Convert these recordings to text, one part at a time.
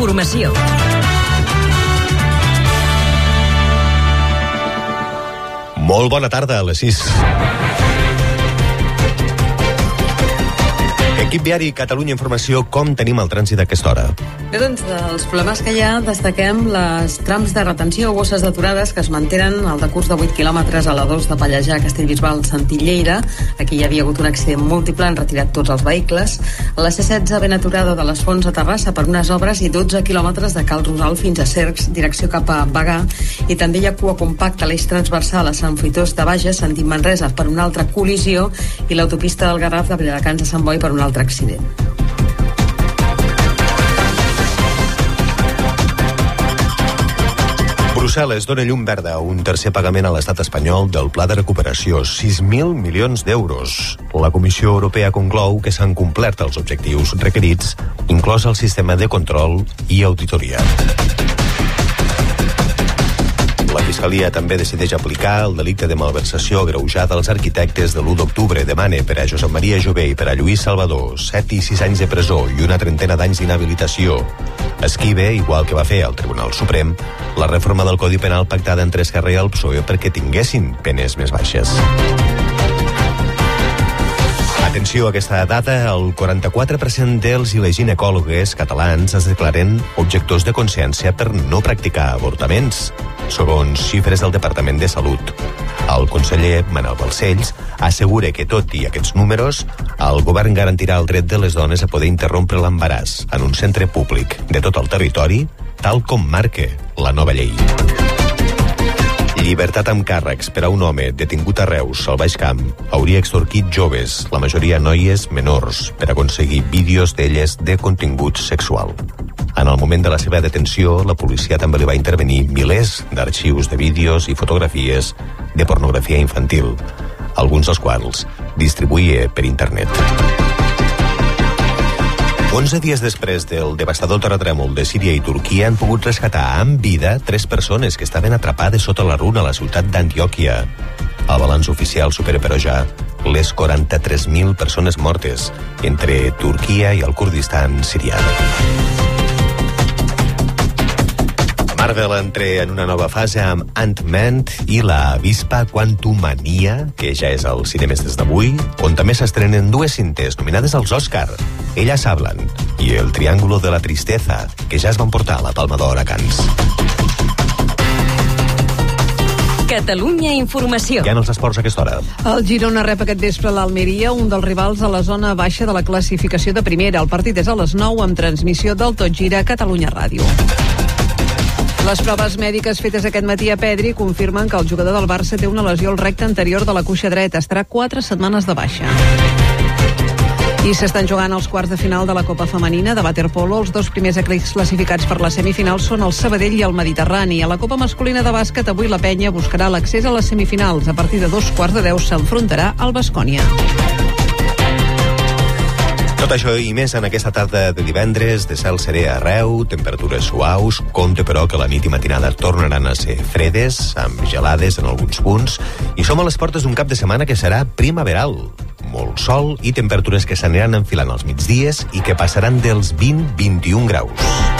Informació. Molt bona tarda a les 6. Equip viari Catalunya Informació, com tenim el trànsit a aquesta hora? Bé, doncs, dels problemes que hi ha, destaquem les trams de retenció o bosses d'aturades que es mantenen al decurs de 8 quilòmetres a la 2 de Pallejà, Castellbisbal, Santilleira. Aquí hi havia hagut un accident múltiple, han retirat tots els vehicles. La C16 ben aturada de les Fonts a Terrassa per unes obres i 12 quilòmetres de Cal Rosal fins a Cercs, direcció cap a Bagà. I també hi ha cua compacta a l'eix transversal a Sant Fruitós de Bages, sentit Manresa, per una altra col·lisió i l'autopista del Garraf de Viladecans a Sant Boi per un altre accident. Brussel·les dona llum verda a un tercer pagament a l'estat espanyol del Pla de Recuperació, 6.000 milions d'euros. La Comissió Europea conclou que s'han complert els objectius requerits, inclòs el sistema de control i auditoria. Fiscalia també decideix aplicar el delicte de malversació agreujada als arquitectes de l'1 d'octubre. Demana per a Josep Maria Jové i per a Lluís Salvador 7 i 6 anys de presó i una trentena d'anys d'inhabilitació. Esquive, igual que va fer al Tribunal Suprem, la reforma del Codi Penal pactada entre Esquerra i el PSOE perquè tinguessin penes més baixes. Atenció a aquesta data, el 44% dels i les ginecòlogues catalans es declaren objectors de consciència per no practicar avortaments, segons xifres del Departament de Salut. El conseller Manel Balcells assegura que, tot i aquests números, el govern garantirà el dret de les dones a poder interrompre l'embaràs en un centre públic de tot el territori, tal com marca la nova llei. Llibertat amb càrrecs per a un home detingut a Reus, al Baix Camp, hauria extorquit joves, la majoria noies menors, per aconseguir vídeos d'elles de contingut sexual. En el moment de la seva detenció, la policia també li va intervenir milers d'arxius de vídeos i fotografies de pornografia infantil, alguns dels quals distribuïa per internet. 11 dies després del devastador terratrèmol de Síria i Turquia han pogut rescatar amb vida tres persones que estaven atrapades sota la runa a la ciutat d'Antioquia. El balanç oficial supera, però ja, les 43.000 persones mortes entre Turquia i el Kurdistan sirià. Marvel entra en una nova fase amb Ant-Man i la avispa Quantumania, que ja és als cinemes des d'avui, on també s'estrenen dues cintes nominades als Òscar, Ellas hablan i El triángulo de la tristeza, que ja es van portar a la Palma d'Or a Cans. Catalunya Informació. Què en els esports a aquesta hora? El Girona rep aquest vespre l'Almeria, un dels rivals a la zona baixa de la classificació de primera. El partit és a les 9 amb transmissió del Tot Gira Catalunya Ràdio. Les proves mèdiques fetes aquest matí a Pedri confirmen que el jugador del Barça té una lesió al recte anterior de la cuixa dreta. Estarà quatre setmanes de baixa. I s'estan jugant els quarts de final de la Copa Femenina de Waterpolo. Els dos primers classificats per la semifinal són el Sabadell i el Mediterrani. A la Copa Masculina de Bàsquet, avui la penya buscarà l'accés a les semifinals. A partir de dos quarts de deu s'enfrontarà al Bascònia. Tot això i més en aquesta tarda de divendres, de cel serè arreu, temperatures suaus, compte però que la nit i matinada tornaran a ser fredes, amb gelades en alguns punts, i som a les portes d'un cap de setmana que serà primaveral. Molt sol i temperatures que s'aniran enfilant als migdies i que passaran dels 20-21 graus.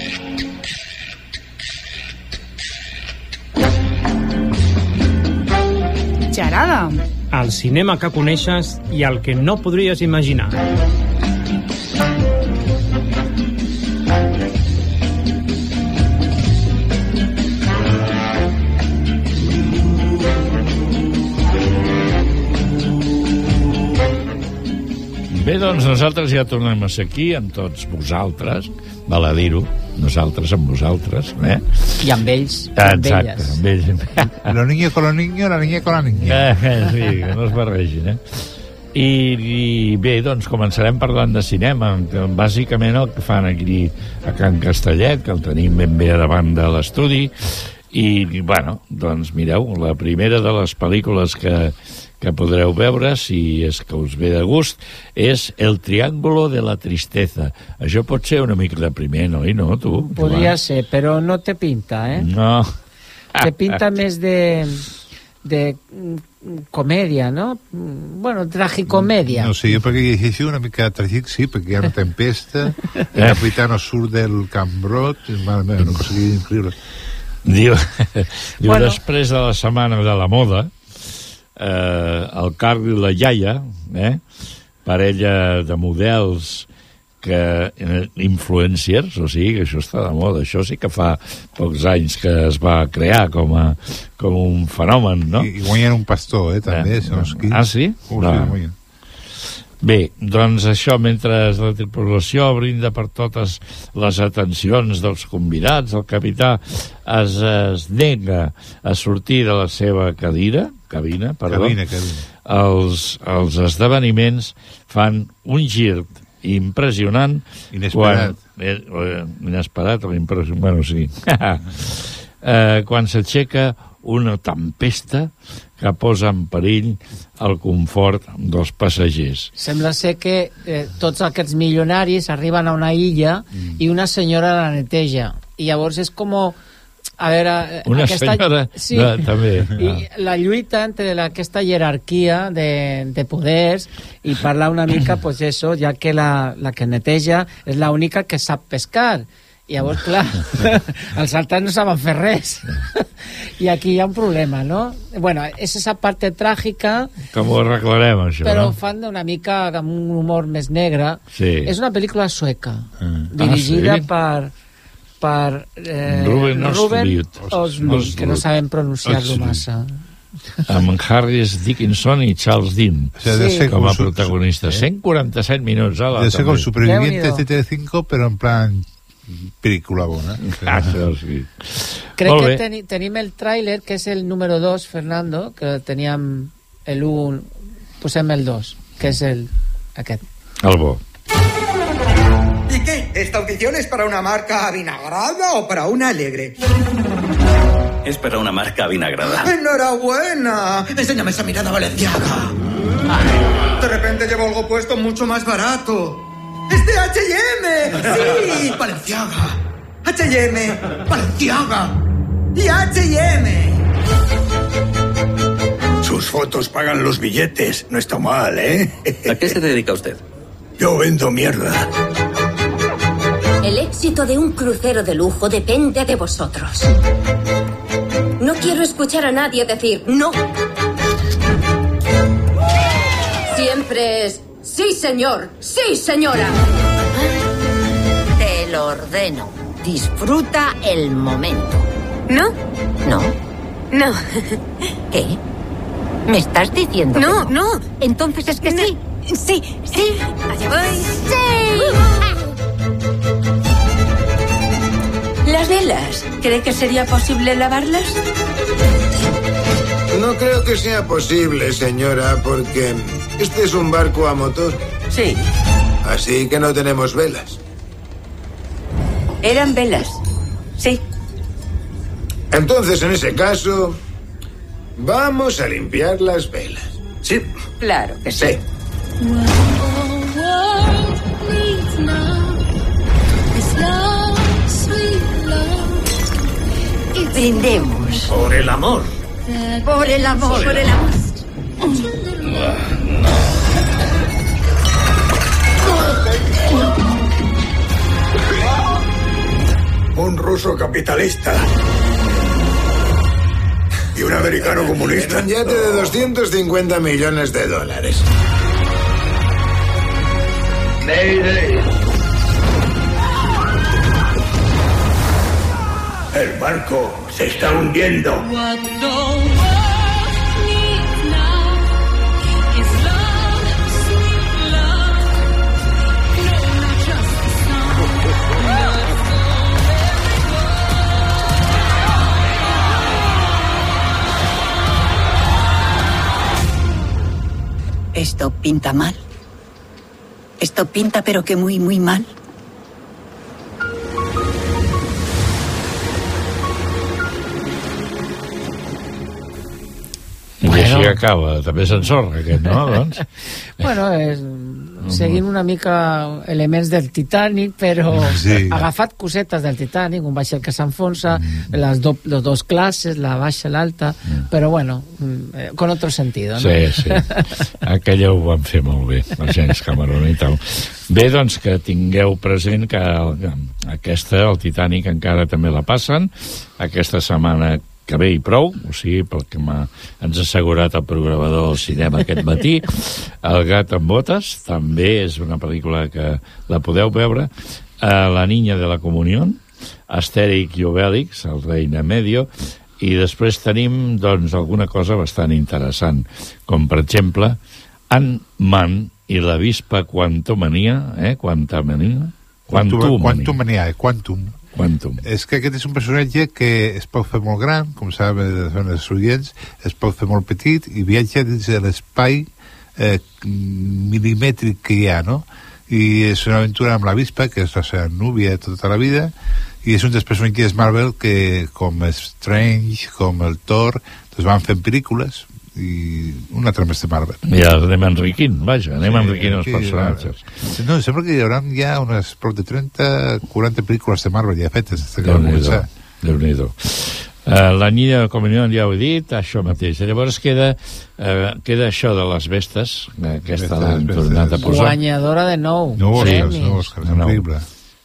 Gerada. El cinema que coneixes i el que no podries imaginar. Bé, doncs nosaltres ja tornem a ser aquí amb tots vosaltres, val a dir-ho, nosaltres amb vosaltres, eh? I amb ells, amb Exacte, amb ells. Los niños con los niños, la niña con la niña. Eh, sí, que no es barregin, eh? I, I bé, doncs començarem parlant de cinema, bàsicament el que fan aquí a Can Castellet, que el tenim ben bé a davant de l'estudi, i, bueno, doncs mireu, la primera de les pel·lícules que, que podreu veure, si és que us ve de gust, és El triángulo de la tristeza. Això pot ser una mica de primer, no? I no, tu? Podria Joan? ser, però no te pinta, eh? No. Te pinta més de, de mm, comèdia, no? Mm, Bueno, tragicomèdia. No sé, jo perquè llegeixo una mica tràgic, sí, perquè hi ha una tempesta, el capitano surt del Cambrot, i, mare meva, no conseguia increïble. Diu, diu Bueno. després de la setmana de la moda, eh, el Carl i la Iaia, eh, parella de models que eh, influencers, o sigui, que això està de moda. Això sí que fa pocs anys que es va crear com, a, com un fenomen, no? I, I guanyen un pastor, eh, també, Eh, segons qui. ah, sí? Uh, No. sí, guanyen. Bé, doncs això, mentre la tripulació brinda per totes les atencions dels convidats, el capità es, es nega a sortir de la seva cadira, cabina, perdó, Cabina, cabina. Els, els esdeveniments fan un gir impressionant Inesperat. quan, eh, eh, inesperat o impressionant, bueno, sí eh, quan s'aixeca una tempesta que posa en perill el confort dels passatgers. Sembla ser que eh, tots aquests milionaris arriben a una illa Mm. i una senyora la neteja. I llavors és com... A veure... eh, Una senyora, Sí, no, també. I la lluita entre la, aquesta jerarquia de, de poders i parlar una mica, pues eso, ja que la, la que neteja és la única que sap pescar. I llavors, clar, els altres no saben fer res. I aquí hi ha un problema, no? Bueno, és esa parte tràgica, Com ho arreglarem, això? però no? ho fan d'una mica amb un humor més negre. Sí. És una pel·lícula sueca, Ah, dirigida sí? per per eh, Ruben Ruben. Östlund, que no sabem pronunciar-lo massa. amb Harris Dickinson i Charles Dean O sea, de Sí. ser com como a su- protagonistes. 147 minuts, ala, de ser Déu-n'hi-do. de Telecinco, pero en plan película bona. Això sí. Crec Molt que teni, tenim el tràiler, que és el número 2, Fernando, que teníem el 1, posem el 2, que és el, aquest. El bo. ¿Y qué? ¿Esta audición es para una marca avinagrada o para una alegre? Es para una marca vinagrada. ¡Enhorabuena! Enséñame esa mirada valenciaga. De repente llevo algo puesto mucho más barato. ¡Es de H&M! ¡Sí! ¡Valenciaga! ¡H&M! ¡Valenciaga! ¡Y H&M! Sus fotos pagan los billetes. No está mal, ¿eh? ¿A qué se dedica usted? Yo vendo mierda. El éxito de un crucero de lujo depende de vosotros. No quiero escuchar a nadie decir no. Siempre es sí, señor, sí, señora. Te lo ordeno. Disfruta el momento. ¿No? ¿No? No. ¿Qué? ¿Me estás diciendo que No, no. Entonces es que sí. Sí, sí. Allá voy. Las velas. ¿Cree que sería posible lavarlas? No creo que sea posible, señora, porque este es un barco a motor. Sí. Así que no tenemos velas. Eran velas. Sí. Entonces, en ese caso, vamos a limpiar las velas. Sí. Claro que sí. Brindemos. Por el amor. Por el amor. Por el amor. Un ruso capitalista. Y un americano comunista. Un yate de 250 millones de dólares. El barco se está hundiendo. Esto pinta mal. Esto pinta pero que muy, muy mal. I acaba. També s'ensorra, aquest, no? doncs? Bueno, és, seguint una mica elements del Titanic, però Sí. agafat cosetes del Titanic, un vaixell que s'enfonsa, les, do, les dos classes, la baixa i l'alta, però bueno, mm, con otro sentido, no? Sí, sí. Aquella ho van fer molt bé, la James Cameron i tal. Bé, doncs, que tingueu present que el- aquesta, el Titanic, encara també la passen. Aquesta setmana que ve i prou, o sigui, pel que m'ha ens ha assegurat el programador del cinema aquest matí, El gat amb botes, també és una pel·lícula que la podeu veure, eh, La niña de la comunión, Astèric i Obèlix, el reina medio, i després tenim, doncs, alguna cosa bastant interessant, com, per exemple, Ant-Man i la vispa Quantumania, eh? Quantumania? Quantum, Quantum Mania, eh? Quantum. Quantum. És que aquest és un personatge que es pot fer molt gran, com saben els oients, es pot fer molt petit i viatja dins de l'espai eh, milimètric que hi ha, no? I és una aventura amb la vispa, que és la seva núvia tota la vida, i és un dels personatges Marvel que, com Strange, com el Thor, doncs van fent pel·lícules i un altre més de Marvel. I els anem enriquint, vaja, anem Sí, enriquint els personatges. No, sembla que hi haurà ja unes prop de 30, 40 pel·lícules de Marvel ja fetes des que va Déu-n'hi-do, començar. Déu-n'hi-do. Uh, la Niña de Comunió ja ho he dit, això mateix. Llavors queda, uh, queda això de les vestes, que aquesta Vestes, l'han tornat a posar. Guanyadora de nou. No, premis. no, Òscars, No. increïble.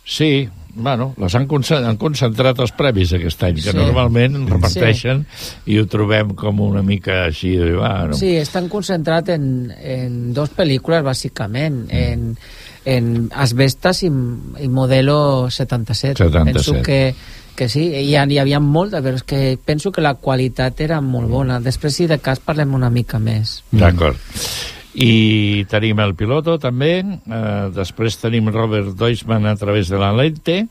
Sí, bueno, les han, concent han concentrat els premis aquest any, que Sí. normalment reparteixen i ho trobem com una mica així, bueno, Sí, estan concentrat en, en dos pel·lícules, bàsicament, en, en Asbestas i, i Modelo 77. 77. Penso que, que sí, hi, ha, hi havia molta, però és que penso que la qualitat era molt bona. Després, si de cas, parlem una mica més. D'acord. I tenim el piloto, també. Eh, després tenim Robert Deutschmann a través de la lente,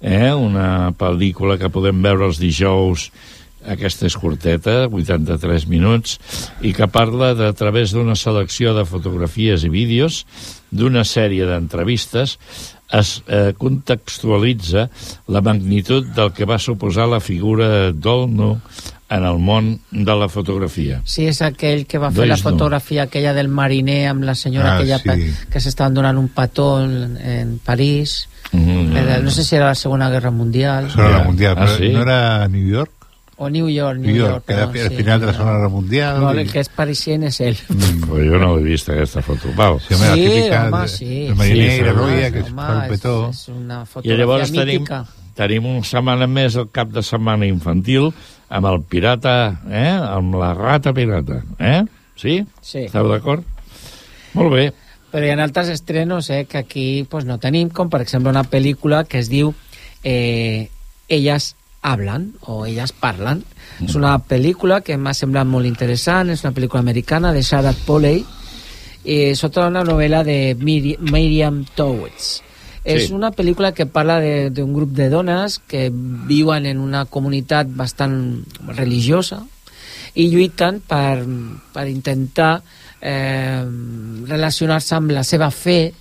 eh, una pel·lícula que podem veure els dijous aquesta és curteta, 83 minuts, i que parla de, a través d'una selecció de fotografies i vídeos d'una sèrie d'entrevistes es eh, contextualitza la magnitud del que va suposar la figura d'Olno en el món de la fotografia. Sí, és aquell que va fer la Dois, no. fotografia aquella del mariner amb la senyora Ah, aquella sí. que s'estaven donant un petó en, en París. Mm, Era- no sé si era la Segona Guerra Mundial. Eso era la mundial, Ah, pero sí? no era New York. O New York, New, New York, York, que era perdó, al sí, final de la Segona. Guerra Mundial. No, i- el que és parisien és ell. Pues jo no l'he vist, aquesta foto. Val. Sí, home, la típica home, de- sí. del mariner Sí, i la sí, noia sí. que Home, fa un petó. És, és una I fotografia llavors tenim, mítica. tenim una setmana més el cap de setmana infantil amb el pirata, eh? amb la rata pirata. Eh? Sí? Sí. Esteu d'acord? Molt bé. Però hi ha altres estrenos eh, que aquí pues, no tenim, com per exemple una pel·lícula que es diu eh, Ellas hablan o Ellas parlen. Mm. És una pel·lícula que m'ha semblat molt interessant, és una pel·lícula americana de Sarah Polley, eh, sota una novel·la de Miri Miriam Towers. És Sí. una pel·lícula que parla de- d'un grup de dones que viuen en una comunitat bastant religiosa i lluiten per, per intentar eh, relacionar-se amb la seva fe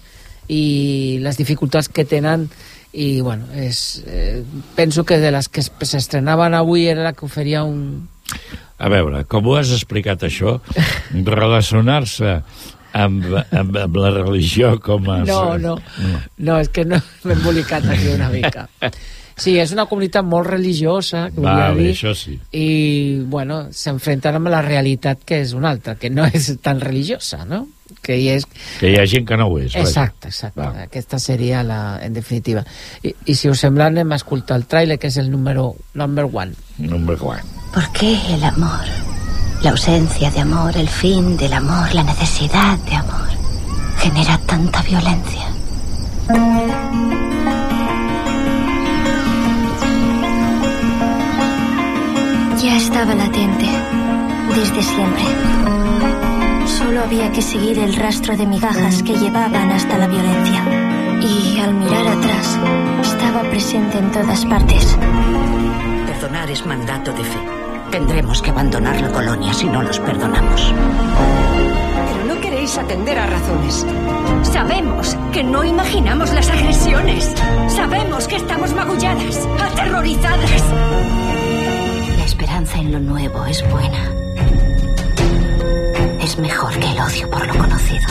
i les dificultats que tenen i bueno, és, eh, penso que de les que es- s'estrenaven avui era la que oferia un... A veure, com ho has explicat això, relacionar-se amb, amb, amb la religió com a... No, no, no, és que no m'he embolicat aquí una mica. Sí, és una comunitat molt religiosa, que volia Vale, dir, això sí. i, bueno, s'enfrenten amb la realitat que és una altra, que no és tan religiosa, no? Que hi és... Que hi ha gent que no ho és. vaja. Exacte, exacte. Aquesta seria la, en definitiva. I, I si us sembla, anem a escoltar el tràiler, que és el número number one. Number one. ¿Por qué el amor? La ausencia de amor, el fin del amor, la necesidad de amor, genera tanta violencia. Ya estaba latente, desde siempre. Solo había que seguir el rastro de migajas que llevaban hasta la violencia. Y al mirar atrás, estaba presente en todas partes. Perdonar es mandato de fe. Tendremos que abandonar la colonia si no los perdonamos. Pero no queréis atender a razones. Sabemos que no imaginamos las agresiones. Sabemos que estamos magulladas, aterrorizadas. La esperanza en lo nuevo es buena. Es mejor que el odio por lo conocido.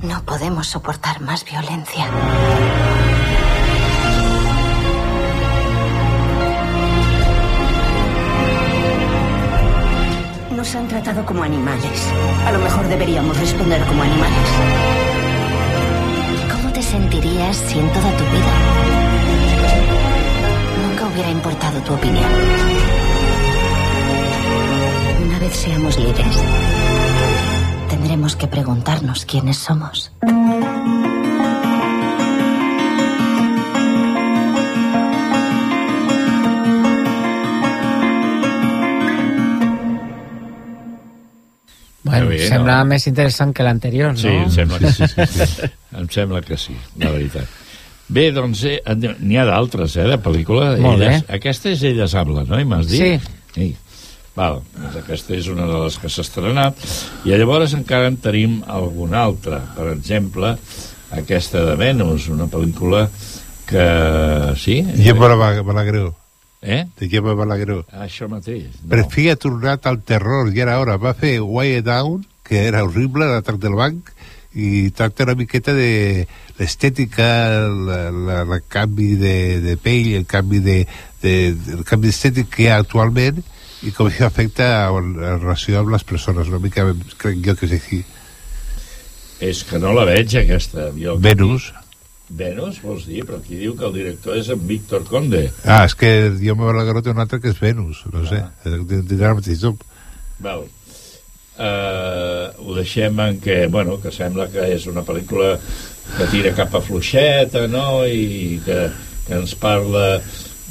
No podemos soportar más violencia. Nos han tratado como animales. A lo mejor deberíamos responder como animales. ¿Cómo te sentirías si en toda tu vida nunca hubiera importado tu opinión? Una vez seamos libres, tendremos que preguntarnos quiénes somos. Bueno, Bé, no? sembla més interessant que l'anterior, no? Sí, em sembla que sí. sí, sí. em sembla que sí, la veritat. Bé, doncs eh, n'hi ha d'altres, eh, de pel·lícula. Molt bé. Elles, aquesta és Elles hablen, no? I m'has dit? Sí. sí. Val, doncs aquesta és una de les que s'ha estrenat. I llavors encara en tenim alguna altra. Per exemple, aquesta de Venus, una pel·lícula que... Sí? Gemma Balagueró. Eh? De Gemma Balagueró. Això mateix. No. Per fi ha tornat al terror, i ara ara va fer Way Down, que era horrible, l'atac del banc, i tracta una miqueta de l'estètica, la canvi de, de pell, el canvi de, de, el canvi estètic que hi ha actualment i com això afecta a la relació amb les persones, una mica crec jo que és així. És que no la veig, aquesta. Jo, Venus. Venus, vols dir? Però aquí diu que el director és en Víctor Conde. Ah, és que jo me Balagueró té un altre que és Venus, no sé, tindrà el mateix nom. Val. Uh, ho deixem en què, bueno, que sembla que és una pel·lícula que tira cap a fluixeta, no?, i que, que ens parla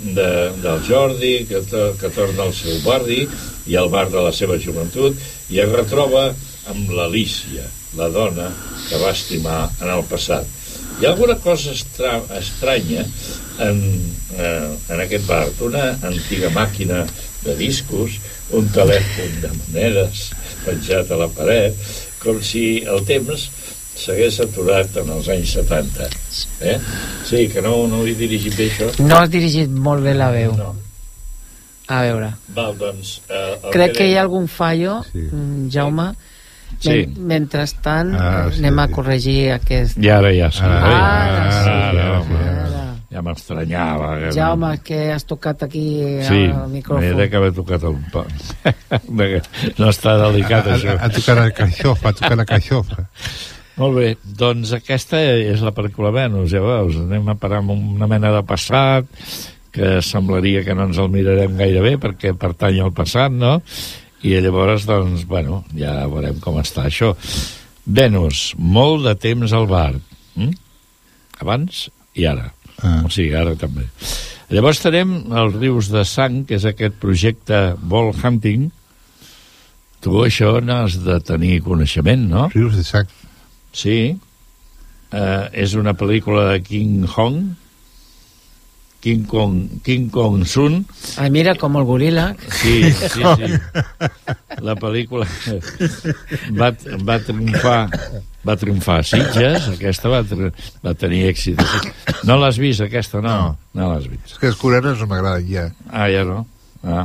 de, del Jordi, que, to, que torna al seu barri i al bar de la seva joventut, i es retroba amb l'Alícia, la dona que va estimar en el passat. Hi ha alguna cosa estra estranya en, eh, en aquest bar, una antiga màquina de discos, un telèfon de monedes penjat a la paret, com si el temps s'hagués aturat en els anys 70. Eh? Sí, que no, no ho he dirigit bé, això. No has dirigit molt bé la veu. No. A veure. Val, doncs... Eh, Crec que hi ha algun fallo, sí. Jaume. Sí. Men mentrestant, Ah, sí, anem a corregir aquest... I ara ja sí. Ara, ara, sí. ara, home, ja m'estranyava. que- Jaume, que has tocat aquí Sí, al micròfon. m'he d'haver tocat un poc. no està delicat, això. ha- ha tocat la carxofa, ha tocat la carxofa. Molt bé, doncs aquesta és la pel·lícula Venus, ja veus, anem a parar amb una mena de passat que semblaria que no ens el mirarem gaire bé perquè pertany al passat, no? I llavors, doncs, bueno, ja veurem com està això. Venus, molt de temps al bar. Mm? Abans i ara. Ah. O sigui, ara també. Llavors tenim els rius de sang, que és aquest projecte Ball Hunting. Tu això n'has de tenir coneixement, no? Rius de sang. Sí. Uh, és una pel·lícula de King Hong. King Kong, King Kong Sun. Ai, mira, com el goril·la. Sí, sí, sí. La pel·lícula va, va triomfar va triomfar a Sitges, aquesta va, va tenir èxit. No l'has vist, aquesta? No, no, no l'has vist. És que els coreans no m'agraden ja. Ah, ja no? Ah,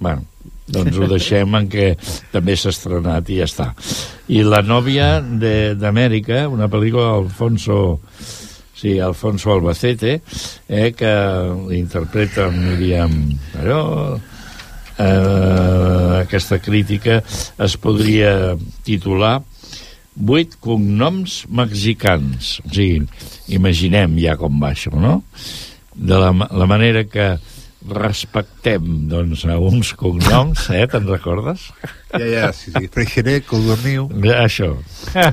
bueno, doncs ho deixem en què també s'ha estrenat i ja està. I La nòvia de- d'Amèrica, una pel·lícula d'Alfonso sí, Alfonso Albacete, eh, que interpreta Míriam Allò, eh, aquesta crítica es podria titular Vuit cognoms mexicans. O sigui, imaginem ja com va això, no? De la, la manera que respectem doncs, a uns cognoms, eh? Te'n recordes? Ja, ja, sí, sí. Freixenet, Codorniu... Això.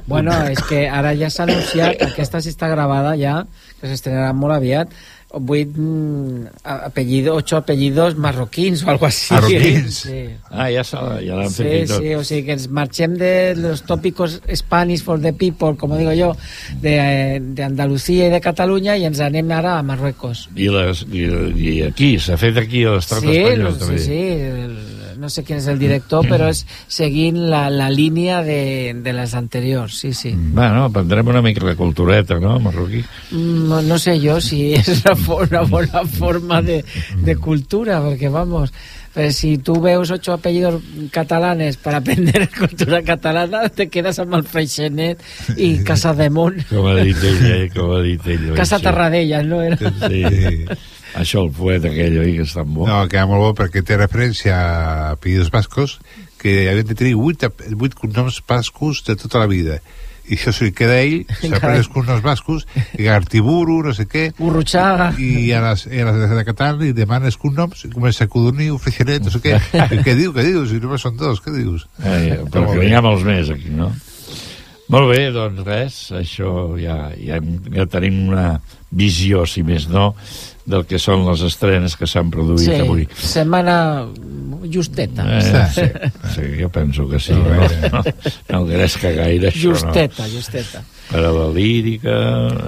Bueno, és que ara ja s'ha anunciat, aquesta sí està gravada ja, que s'estrenarà molt aviat, vuit mm, apellido, ocho apellidos marroquins o algo así. Marroquins? Sí. Ah, ja, s'ha- ja l'han Sí, fet sí, o sigui que ens marxem de los tópicos Spanish for the people, como digo yo, de, de Andalucía i de Catalunya i ens anem ara a Marruecos. I, les, i, i aquí, s'ha fet aquí a l'estat Sí, espanyol, sí, també. sí, el- no sé quién es el director, però és seguint la, la línia de, de les anteriors, sí, sí. Bueno, aprendrem una mica de cultureta, no, marroquí? Mm, No, no sé yo si es una, buena forma de, de cultura, porque vamos, pero si tú veus ocho apellidos catalanes para aprender cultura catalana, te quedas amb el Freixenet i Casa de Mont, Com ha dit ell, eh? Com ha dit ell. oi, Casa sí. Tarradellas, no era? Sí. Això, el poeta aquell, oi, que és tan bo. No, queda molt bo perquè té referència a apellidos bascos que havien de tenir vuit, vuit cognoms bascos de tota la vida. I això sí que queda ell, s'aprèn els cognoms bascos, i Gartiburu, no sé què, Urruchaga. i a les, i a les de Català li demana els cognoms, i comença Codorniu, Freixenet, no sé què. I què diu, què dius? Si només són dos, què dius? Eh, però Molt que n'hi ha molts més aquí, no? Molt bé, doncs res, això ja, ja, ja tenim una visió, si més no, del que són les estrenes que s'han produït Sí, avui. setmana justeta. Eh, sí, sí, jo penso que sí. No, no, no gresca gaire, això, Justeta, no. justeta. Per a la lírica,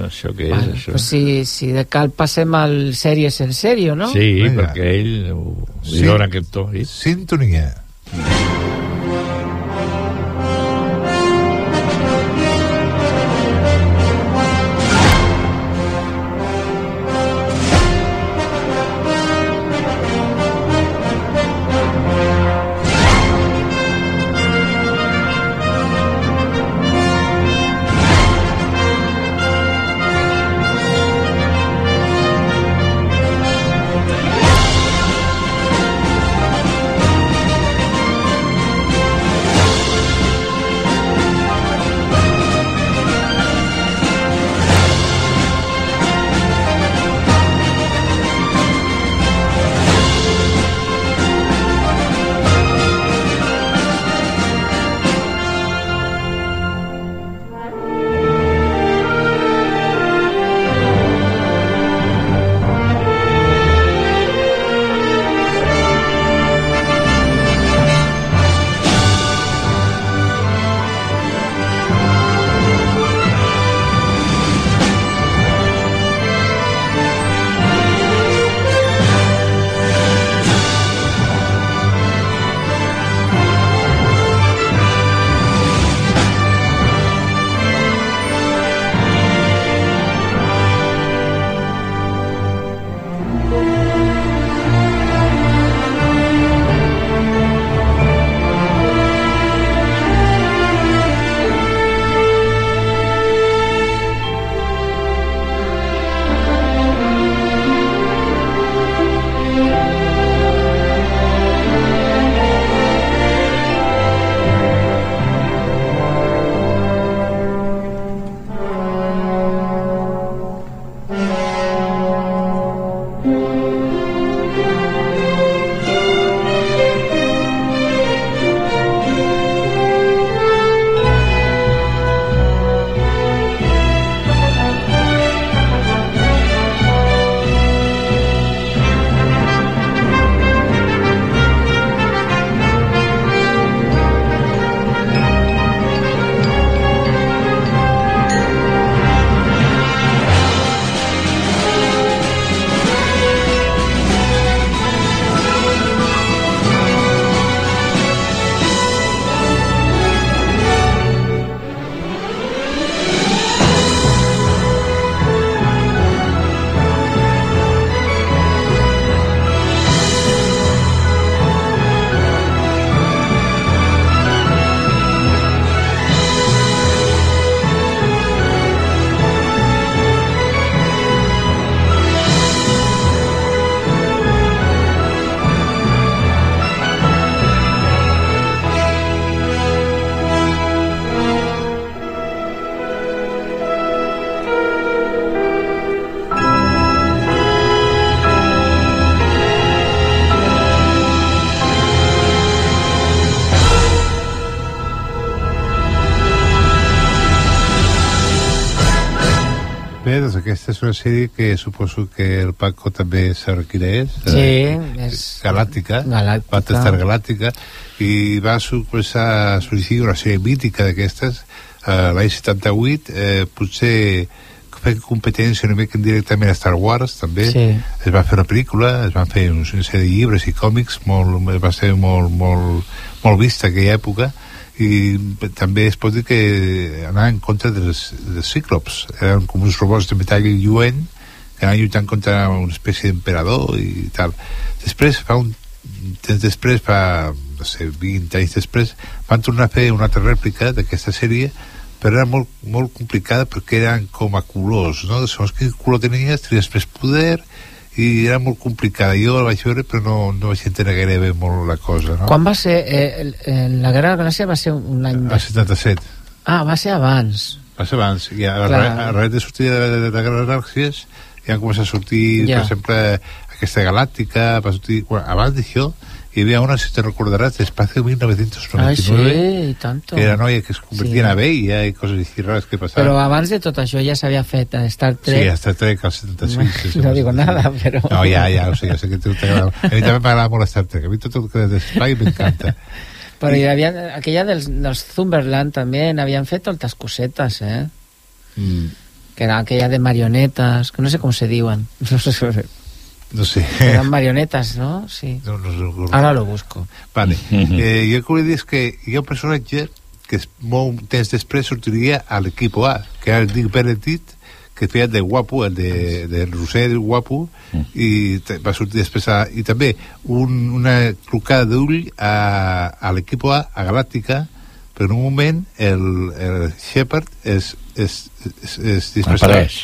això què és, Bueno, això? pues si, si de cal passem al sèries en sèrio, no? Sí, Vinga. perquè ell ho, li Sí. dona aquest to. I... Sintonia. Bé, doncs aquesta és una sèrie que suposo que el Paco també quina és. Sí, Eh, és- Galàctica. Galàctica. Battlestar Galàctica. I va començar a sorgir una sèrie mítica d'aquestes eh, l'any 78. Eh, potser fer competència una mica indirectament a Star Wars, també. Sí. Es va fer una pel·lícula, es van fer una sèrie de llibres i còmics, molt, va ser molt, molt, molt vista aquella època i també es pot dir que anava en contra dels, dels cíclops eren com uns robots de metall lluent que anaven lluitant contra una espècie d'emperador i tal després fa un temps després fa no sé, 20 anys després van tornar a fer una altra rèplica d'aquesta sèrie però era molt, molt complicada perquè eren com a colors no? segons quin color tenies tenies més poder i era molt complicada jo la vaig veure però no, no vaig entendre gaire bé molt la cosa no? Quan va ser... Eh, la Guerra de Galàxia va ser un any... a 77 Ah, va ser abans. va ser abans i a, Clar. a, a raig de sortir de, de, de les galàxies ja han començat a sortir Ja. per exemple aquesta galàctica va sortir, bueno, abans d'això hi havia una, si te recordaràs, d'Espacio 1999 Ai, sí, tanto. que era noia que es convertia Sí. en abella i coses així rares que passaven Però abans de tot això ja s'havia fet a Star Sí, Trek. hasta Trek al 76. sí, sí, no digo nada, però... No, ja, ja, o sigui, ja sé que a t'agrada. A mi també m'agrada molt Star Trek. A mi tot el que és d'espai m'encanta. Però hi havia, aquella dels, dels Zumberland també n'havien fet moltes cosetes, eh? Mm. Que era aquella de marionetes, que no sé com se diuen. No sé, No sé. eran marionetes, no? Sí. No, no recordo. Ara lo busco. Vale. eh, jo el que dir és que hi ha un personatge que es, molt temps després sortiria a l'equip A, que era el Dick Benedict, que feia de guapo, el de, de Roser guapo, i te- va sortir després a, i també un, una trucada d'ull a, a l'equip A, a Galàctica, però en un moment el, el Shepard es, es, es, es disfressava Apareix.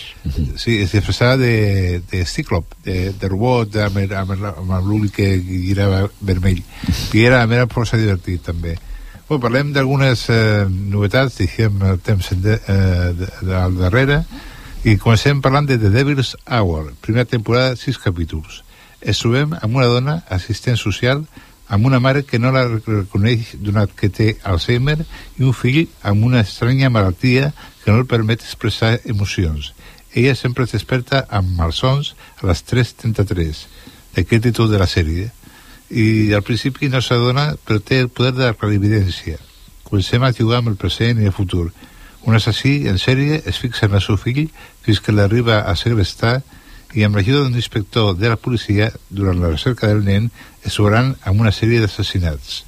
sí, es disfressava de, de cíclop de, de robot amb, amb, amb l'ull que girava vermell. I era, era força divertit també. Bueno, parlem d'algunes eh, novetats deixem el temps de, eh, de, de, al darrere. I comencem parlant de The Devil's Hour primera temporada, sis capítols. Es trobem amb una dona assistent social amb una mare que no la reconeix donat que té Alzheimer i un fill amb una estranya malaltia que no el permet expressar emocions. Ella sempre es desperta amb malsons a les 3.33 d'aquest títol de la sèrie i al principi no s'adona però té el poder de la clarividència. Comencem a jugar amb el present i el futur. Un assassí en sèrie es fixa en el seu fill fins que l'arriba a segrestar i amb l'ajuda d'un inspector de la policia durant la recerca del nen es trobaran amb una sèrie d'assassinats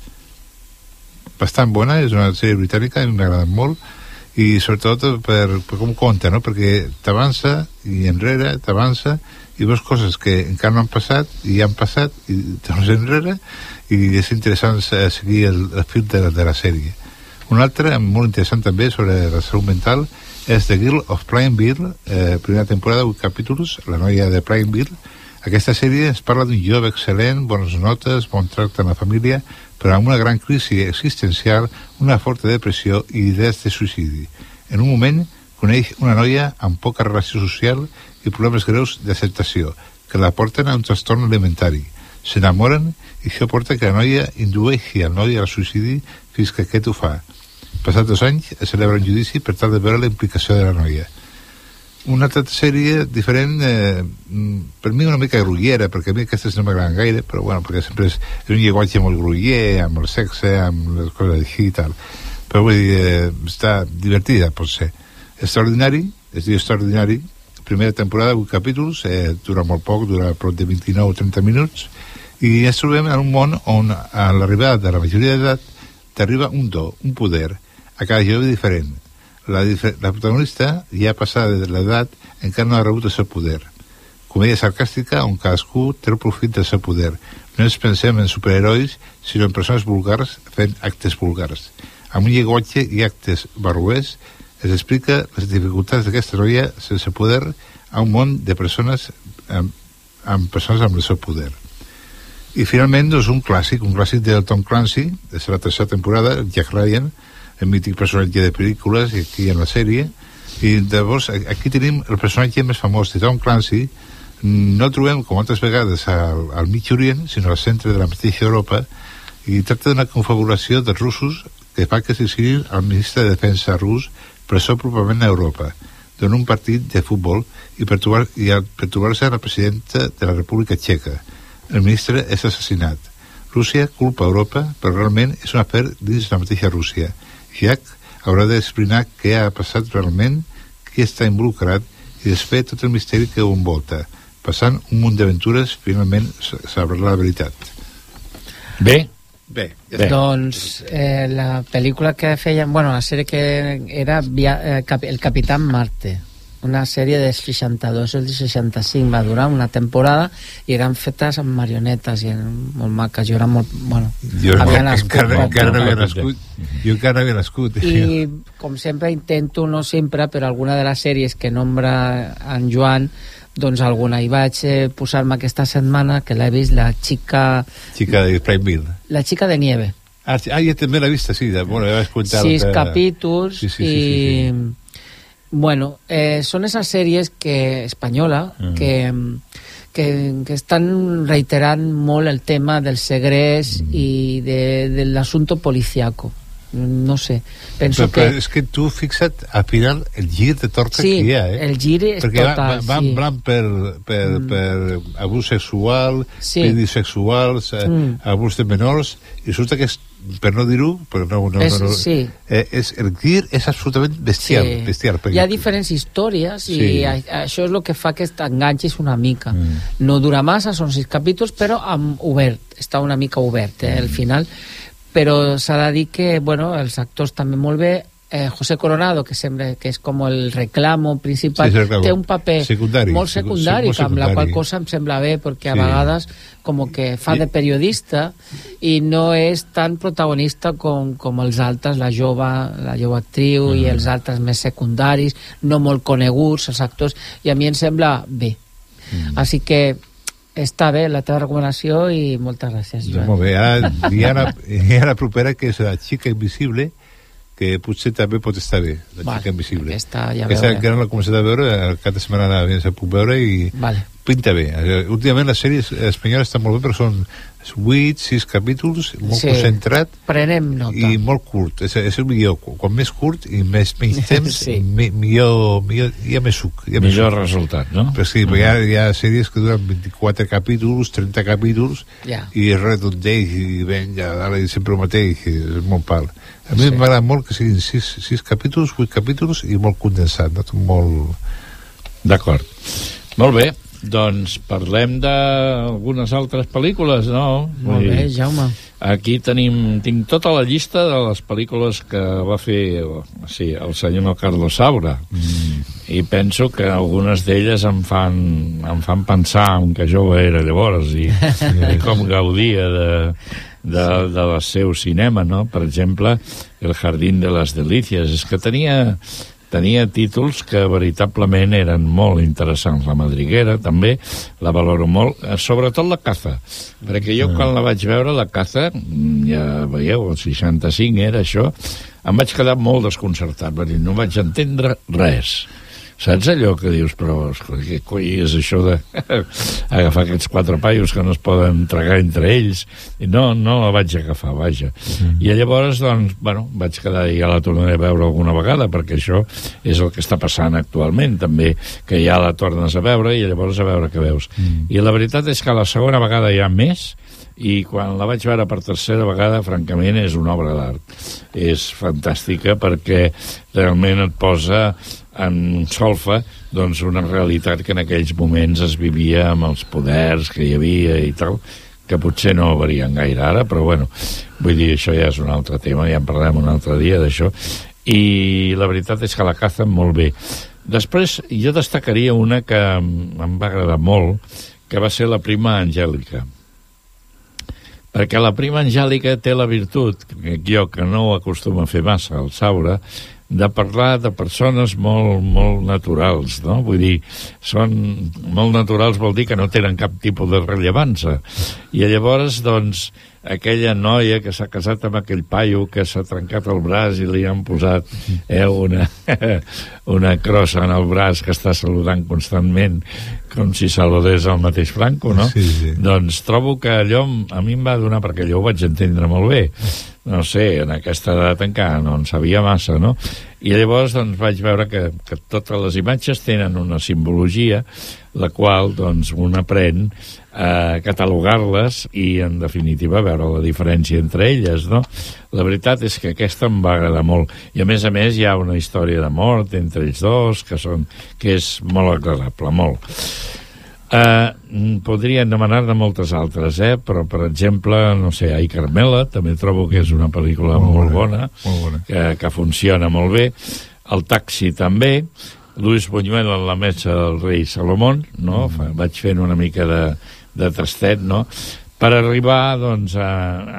bastant bona, és una sèrie britànica, m'ha agradat molt i sobretot per, per com conta, no? perquè t'avança i enrere, t'avança i veus coses que encara no han passat i han passat i tornes enrere i és interessant seguir el, el fil de, de la sèrie un altre molt interessant també sobre la salut mental és The Girl of Plainville eh, primera temporada, 8 capítols la noia de Plainville aquesta sèrie ens parla d'un jove excel·lent, bones notes, bon tracte en la família, però amb una gran crisi existencial, una forta depressió i idees de suïcidi. En un moment, coneix una noia amb poca relació social i problemes greus d'acceptació, que la porten a un trastorn alimentari. S'enamoren i això porta que la noia indueixi al noi al suïcidi fins que aquest ho fa. Passat dos anys, es celebra un judici per tal de veure la implicació de la noia una altra sèrie diferent eh, mm, per mi una mica grullera perquè a mi aquestes no m'agraden gaire però bueno, perquè sempre és, és un llenguatge molt gruller amb el sexe, amb les coses així i tal. Però vull dir, eh, està divertida pot ser. Extraordinari, es diu extraordinari. Primera temporada, 8 capítols eh, dura molt poc, dura prop de 29 o 30 minuts i ens trobem en un món on a l'arribada de la majoria d'edat t'arriba un do, un poder a cada jove diferent la, la protagonista, ja passada de l'edat, encara no ha rebut el seu poder. Comèdia sarcàstica on cadascú té el profit del seu poder. No ens pensem en superherois, sinó en persones vulgars fent actes vulgars. Amb un llenguatge i actes barruers es explica les dificultats d'aquesta noia sense poder a un món de persones amb, amb persones amb el seu poder. I finalment, doncs, un clàssic, un clàssic del Tom Clancy, de la tercera temporada, Jack Ryan, el mític personatge de pel·lícules i aquí en la sèrie i llavors aquí tenim el personatge més famós de Tom Clancy no el trobem com altres vegades al, al mig orient sinó al centre de la mateixa Europa i tracta d'una confabulació dels russos que fa que s'exilin al ministre de defensa rus presó probablement a Europa en un partit de futbol i per, trobar, trobar-se a la presidenta de la República Txeca. El ministre és assassinat. Rússia culpa Europa, però realment és un afer dins la mateixa Rússia. Jack haurà d'explicar què ha passat realment, qui està involucrat i desfer tot el misteri que ho envolta. Passant un munt d'aventures, finalment sabrà la veritat. Bé. Bé, Bé. Doncs eh, la pel·lícula que feien, bueno, la sèrie que era via, eh, cap, El Capitán Marte, una sèrie de 62 o de 65, va durar una temporada i eren fetes amb marionetes i eren molt maques, jo era molt... Bueno, Jo havia nascut encara, no havia nascut. Jo encara havia nascut. I com sempre intento, no sempre, però alguna de les sèries que nombra en Joan, doncs alguna. I vaig eh, posar-me aquesta setmana, que l'he vist, la xica... Chica de Primeville. La xica de nieve. Ah, ah, ja també l'he vist, sí. De, bueno, ja vaig comentar... sis capítols Sí, sí, i sí, sí, sí. Bueno eh, són esas sèries que espanyola Mm. que, que, que estan reiterant molt el tema del segrest Mm. i de, de l'assumpte policiaco no sé, penso però, però que és que tu fixa't al final el gir de torta Sí, que hi ha, eh? el gir és Perquè total, va, va, sí. blanc per, per, Mm. per abús sexual, Sí. pedis sexuals, eh, Mm. abús de menors, i resulta que és, per no dir-ho, però no, no, És- no, no, sí. eh, és, el gir és absolutament bestial, Sí. bestial. Perquè, Hi ha diferents històries i Sí. a, això és el que fa que t'enganxis una mica. Mm. No dura massa, són sis capítols, però amb obert, està una mica obert eh, Mm. al final. Però s'ha de dir que, bueno, els actors també molt bé, eh, José Coronado, que sembla que és com el reclamo principal, Sí, reclamo. té un paper Secundari, molt secu- secundari, que amb la secundari. qual cosa em sembla bé, perquè a Sí. vegades com que fa de periodista i no és tan protagonista com, com els altres, la jove, la jove actriu i els altres més secundaris, no molt coneguts, els actors, i a mi em sembla bé. Així que està bé la teva recomanació i moltes gràcies, Doncs Joan. molt bé, ara hi ha, la, hi ha la propera que és la xica invisible que potser també pot estar bé, la Vale, xica invisible. aquesta ja Aquesta veurem. encara no l'he començat a veure, el cap de setmana la se puc veure i Vale. pinta bé. Eh, Últimament les sèries espanyoles estan molt bé, però són 8, 6 capítols, molt Sí. concentrat Prenem nota. i molt curt. És, és el millor. Quan més curt i més menys temps, Sí. mi, millor, millor, hi ha més suc. Hi ha més Millor suc. resultat, no? Però sí, però hi, ha, hi ha sèries que duren 24 capítols, 30 capítols, Ja. i es redondeix i ven ja dalt sempre el mateix, és molt pal. A mi Sí. m'agrada molt que siguin 6, 6 capítols, 8 capítols i molt condensat, no? Molt... D'acord. Molt bé, doncs parlem d'algunes altres pel·lícules, no? Molt bé, Jaume. Aquí tenim, tinc tota la llista de les pel·lícules que va fer sí, el senyor Carlos Saura mm. i penso que algunes d'elles em fan, em fan pensar en que jove era llavors i, i com gaudia de, de, de la seu cinema, no? Per exemple, El jardín de les delícies. És que tenia, tenia títols que veritablement eren molt interessants. La Madriguera, també, la valoro molt, eh, sobretot la caza, perquè jo quan la vaig veure, la caza, mm, ja veieu, el 65 era això, em vaig quedar molt desconcertat, perquè no vaig entendre res. Saps allò que dius, però escolta, què coi és això de agafar aquests quatre paios que no es poden tragar entre ells? I no, no la vaig agafar, vaja. Mm. I llavors, doncs, bueno, vaig quedar i ja la tornaré a veure alguna vegada, perquè això és el que està passant actualment, també, que ja la tornes a veure i llavors a veure què veus. Mm. I la veritat és que la segona vegada hi ha més, i quan la vaig veure per tercera vegada, francament, és una obra d'art. És fantàstica perquè realment et posa en solfa doncs, una realitat que en aquells moments es vivia amb els poders que hi havia i tal, que potser no varien gaire ara, però bueno, vull dir, això ja és un altre tema, ja en parlarem un altre dia d'això, i la veritat és que la caza molt bé. Després, jo destacaria una que em va agradar molt, que va ser la prima Angèlica perquè la prima Angèlica té la virtut, que jo que no ho acostumo a fer massa al Saura, de parlar de persones molt, molt naturals, no? Vull dir, són molt naturals vol dir que no tenen cap tipus de rellevància. I llavors, doncs, aquella noia que s'ha casat amb aquell paio que s'ha trencat el braç i li han posat eh, una, una crossa en el braç que està saludant constantment com si saludés el mateix Franco, no? Sí, sí. Doncs trobo que allò a mi em va donar, perquè allò ho vaig entendre molt bé, no sé, en aquesta edat encara no en sabia massa, no? I llavors doncs, vaig veure que, que totes les imatges tenen una simbologia, la qual doncs, un aprèn a catalogar-les i, en definitiva, veure la diferència entre elles, no? La veritat és que aquesta em va agradar molt. I, a més a més, hi ha una història de mort entre ells dos, que, són, que és molt agradable, molt. Uh, podria demanar de moltes altres, eh? però per exemple, no sé, Ai Carmela, també trobo que és una pel·lícula molt, molt bona, molt bona. Que, que funciona molt bé. El taxi també, Luis Buñuel en la mesa del rei Salomón, no? Mm. Vaig fent una mica de, de tastet, no? Per arribar, doncs, a,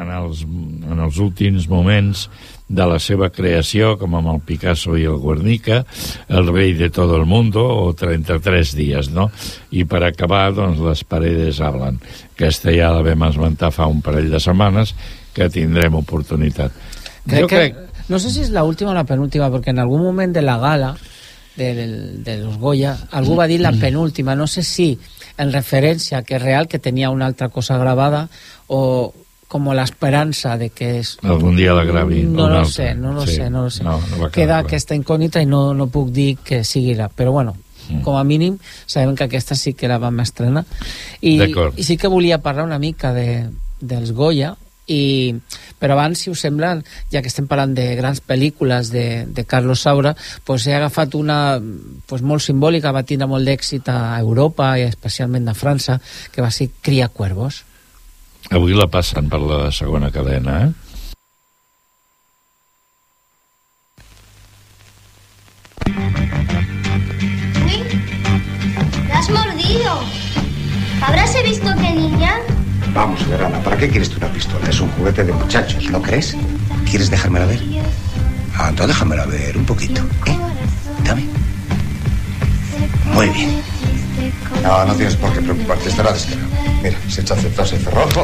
en, els, en els últims moments de la seva creació, com amb el Picasso i el Guernica, El rei de todo el mundo, o 33 dies, no? I per acabar, doncs, Les paredes hablan. Aquesta ja la vam esmentar fa un parell de setmanes, que tindrem oportunitat. Crec jo que, crec... No sé si es la última o la penúltima, porque en algún momento de la gala del, de los Goya, algú va dir la penúltima, no sé si en referència que és real, que tenia una altra cosa gravada, o como la esperança de que és... Algun dia la gravi. No un lo altre. sé, no lo Sí. sé, no lo sé. No, no Queda clar. aquesta incògnita i no, no puc dir que sigui la... Però bueno, Mm. com a mínim sabem que aquesta sí que la vam estrenar. I, i sí que volia parlar una mica de, dels Goya, i, però abans, si us sembla, ja que estem parlant de grans pel·lícules de, de Carlos Saura, pues he agafat una pues, molt simbòlica, va tindre molt d'èxit a Europa i especialment a França, que va ser Cria Cuervos. Avui la passen per la segona cadena, eh? Uy, ¿la has mordido? ¿Habrás visto qué niña? Vamos, Verana, ¿para qué quieres tú una pistola? Es un juguete de muchachos, ¿no crees? ¿Quieres dejármela ver? Ah, entonces déjamela ver un poquito, ¿eh? Dame. Muy bien. No, no tienes por qué preocuparte, estará descargado. Mira, se echa aceptarse el cerrojo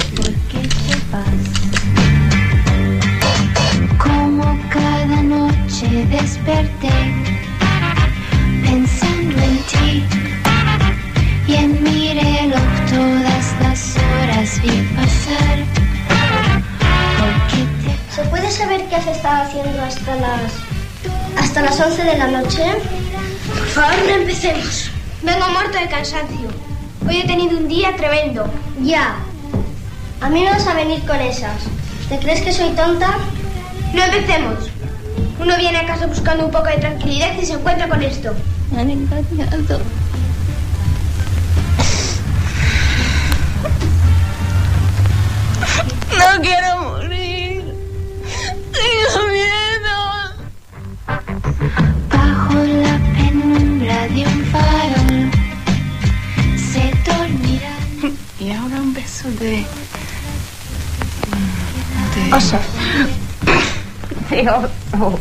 Como cada noche desperté pensando en ti y en mi reloj todas las horas vi pasar. ¿Se puede saber qué has estado haciendo hasta las hasta las 11 de la noche? Por favor, no empecemos. Vengo muerto de cansancio. Hoy he tenido un día tremendo. Ya. A mí no vas a venir con esas. ¿Te crees que soy tonta? No empecemos. Uno viene a casa buscando un poco de tranquilidad y se encuentra con esto. Me han engañado. No quiero morir. Tengo miedo. Bajo la penumbra de un farol se dormirá. Y ahora un beso de. Oso. De oso.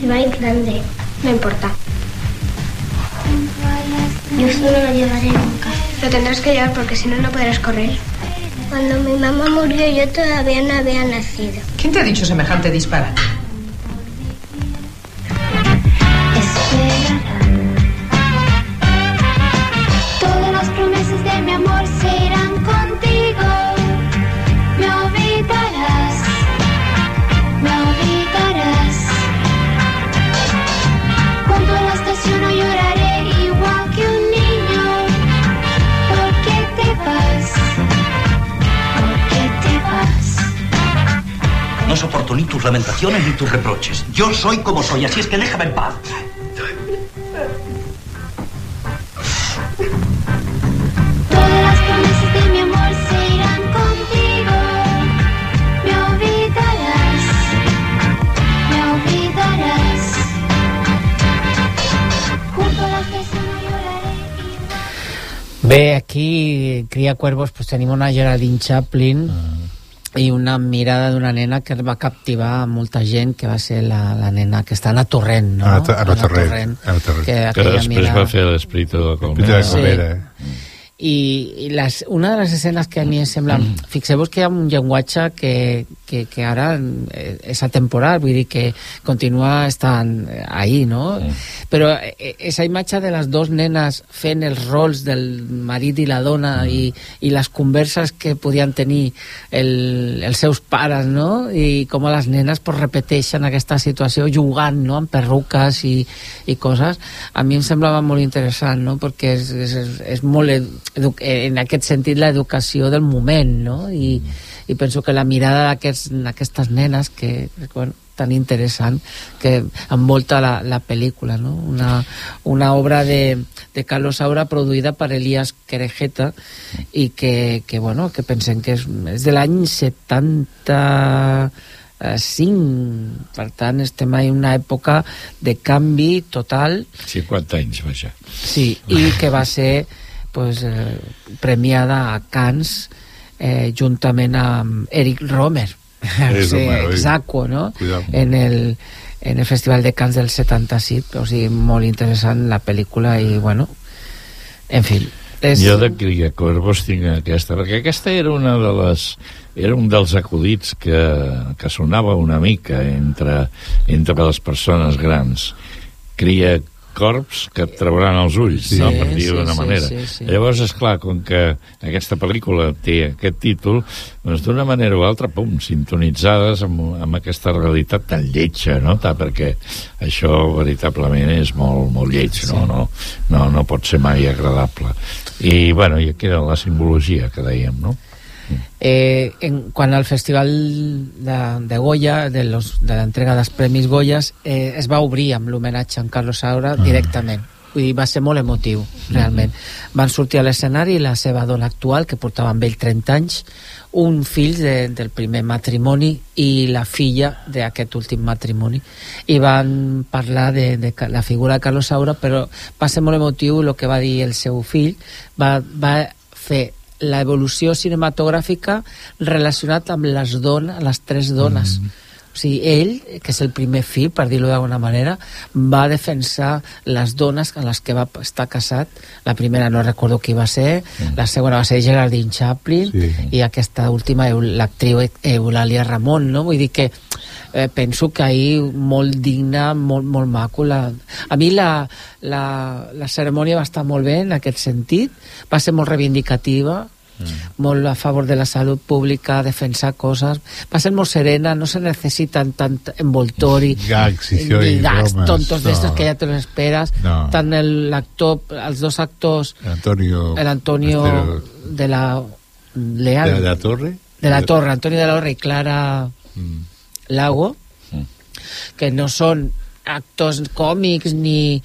Se va a ir grande. No importa. Yo esto no lo llevaré nunca. Lo tendrás que llevar porque si no, no podrás correr. Cuando mi mamá murió, yo todavía no había nacido. ¿Quién te ha dicho semejante disparate? Lamentaciones ni tus reproches. Yo soy como soy, así es que déjame en paz. Todas las promesas de mi amor se irán contigo. Me olvidarás, me olvidarás. Junto a la estación no lloraré. Bé, aquí, Cria Cuervos, pues tenim una Geraldine Chaplin i una mirada d'una nena que va captivar molta gent, que va ser la, la nena que està a Torrent, no? Anna To- Anna Anna Torrent, Anna Torrent. Que, Que després mirada... va fer l'Espíritu de Colmena. I, i les, una de les escenes que a mi em sembla... Fixeu-vos que hi ha un llenguatge que, que, que ara eh, és atemporal, vull dir que continua estant ahí, no? Però eh, esa imatge de les dos nenes fent els rols del marit i la dona i, i les converses que podien tenir el, els seus pares, no? I com les nenes pues, repeteixen aquesta situació jugant, no?, amb perruques i, i coses, a mi em semblava molt interessant, no?, perquè és, és, és molt, en aquest sentit, l'educació del moment, no?, i, i penso que la mirada d'aquestes nenes, que, bueno, tan interessant que envolta la, la pel·lícula no? una, una obra de, de Carlos Saura produïda per Elias Querejeta i que, que, bueno, que pensem que és, és de l'any 75 per tant estem en una època de canvi total 50 anys, vaja. Sí, i que va ser pues, eh, premiada a Cannes eh, juntament amb Eric Romer, sí, oi. Exaco, no? En el, en el Festival de Cannes del 77, o sigui, molt interessant la pel·lícula i, bueno, en fi, és... Jo de Cria Corvos tinc aquesta, perquè aquesta era una de les era un dels acudits que, que sonava una mica entre, entre les persones grans. Cria corbs que et trauran els ulls, Sí, no? per dir sí, d'una sí, manera. sí, sí. Llavors, és clar, com que aquesta pel·lícula té aquest títol, doncs d'una manera o altra, pum, sintonitzades amb, amb aquesta realitat tan lletja, no? Ta, perquè això veritablement és molt, molt lleig, no? No, no, no pot ser mai agradable. I, bueno, i aquí era la simbologia que dèiem, no? Eh, en, quan al Festival de, de Goya, de, los, de l'entrega dels Premis Goyas, eh, es va obrir amb l'homenatge a en Carlos Saura Ah. directament. Vull dir, va ser molt emotiu, realment. Van sortir a l'escenari la seva dona actual, que portava amb ell 30 anys, un fill de, del primer matrimoni i la filla d'aquest últim matrimoni. I van parlar de, de la figura de Carlos Saura, però va ser molt emotiu el que va dir el seu fill. Va, va fer l'evolució cinematogràfica relacionat amb les dones, les tres dones. Mm. O sigui, ell, que és el primer fill, per dir-ho d'alguna manera, va defensar les dones amb les que va estar casat. La primera no recordo qui va ser, mm. la segona va ser Geraldine Chaplin Sí. i aquesta última, l'actriu Eulàlia Ramon, no? Vull dir que eh, penso que ahir molt digna, molt, molt maco. La... A mi la, la, la cerimònia va estar molt bé en aquest sentit, va ser molt reivindicativa, molt a favor de la salut pública, defensar coses, va ser molt serena, no se necessiten tant envoltori, Gags i gags bromes, tontos no. d'estos que ja te los esperes, No. tant el- l'actor, els dos actors, Antonio... el Antonio Estero- de la Leal, de la Torre? de la Torre, Antonio de la Torre i Clara Lago, que no són actors còmics ni,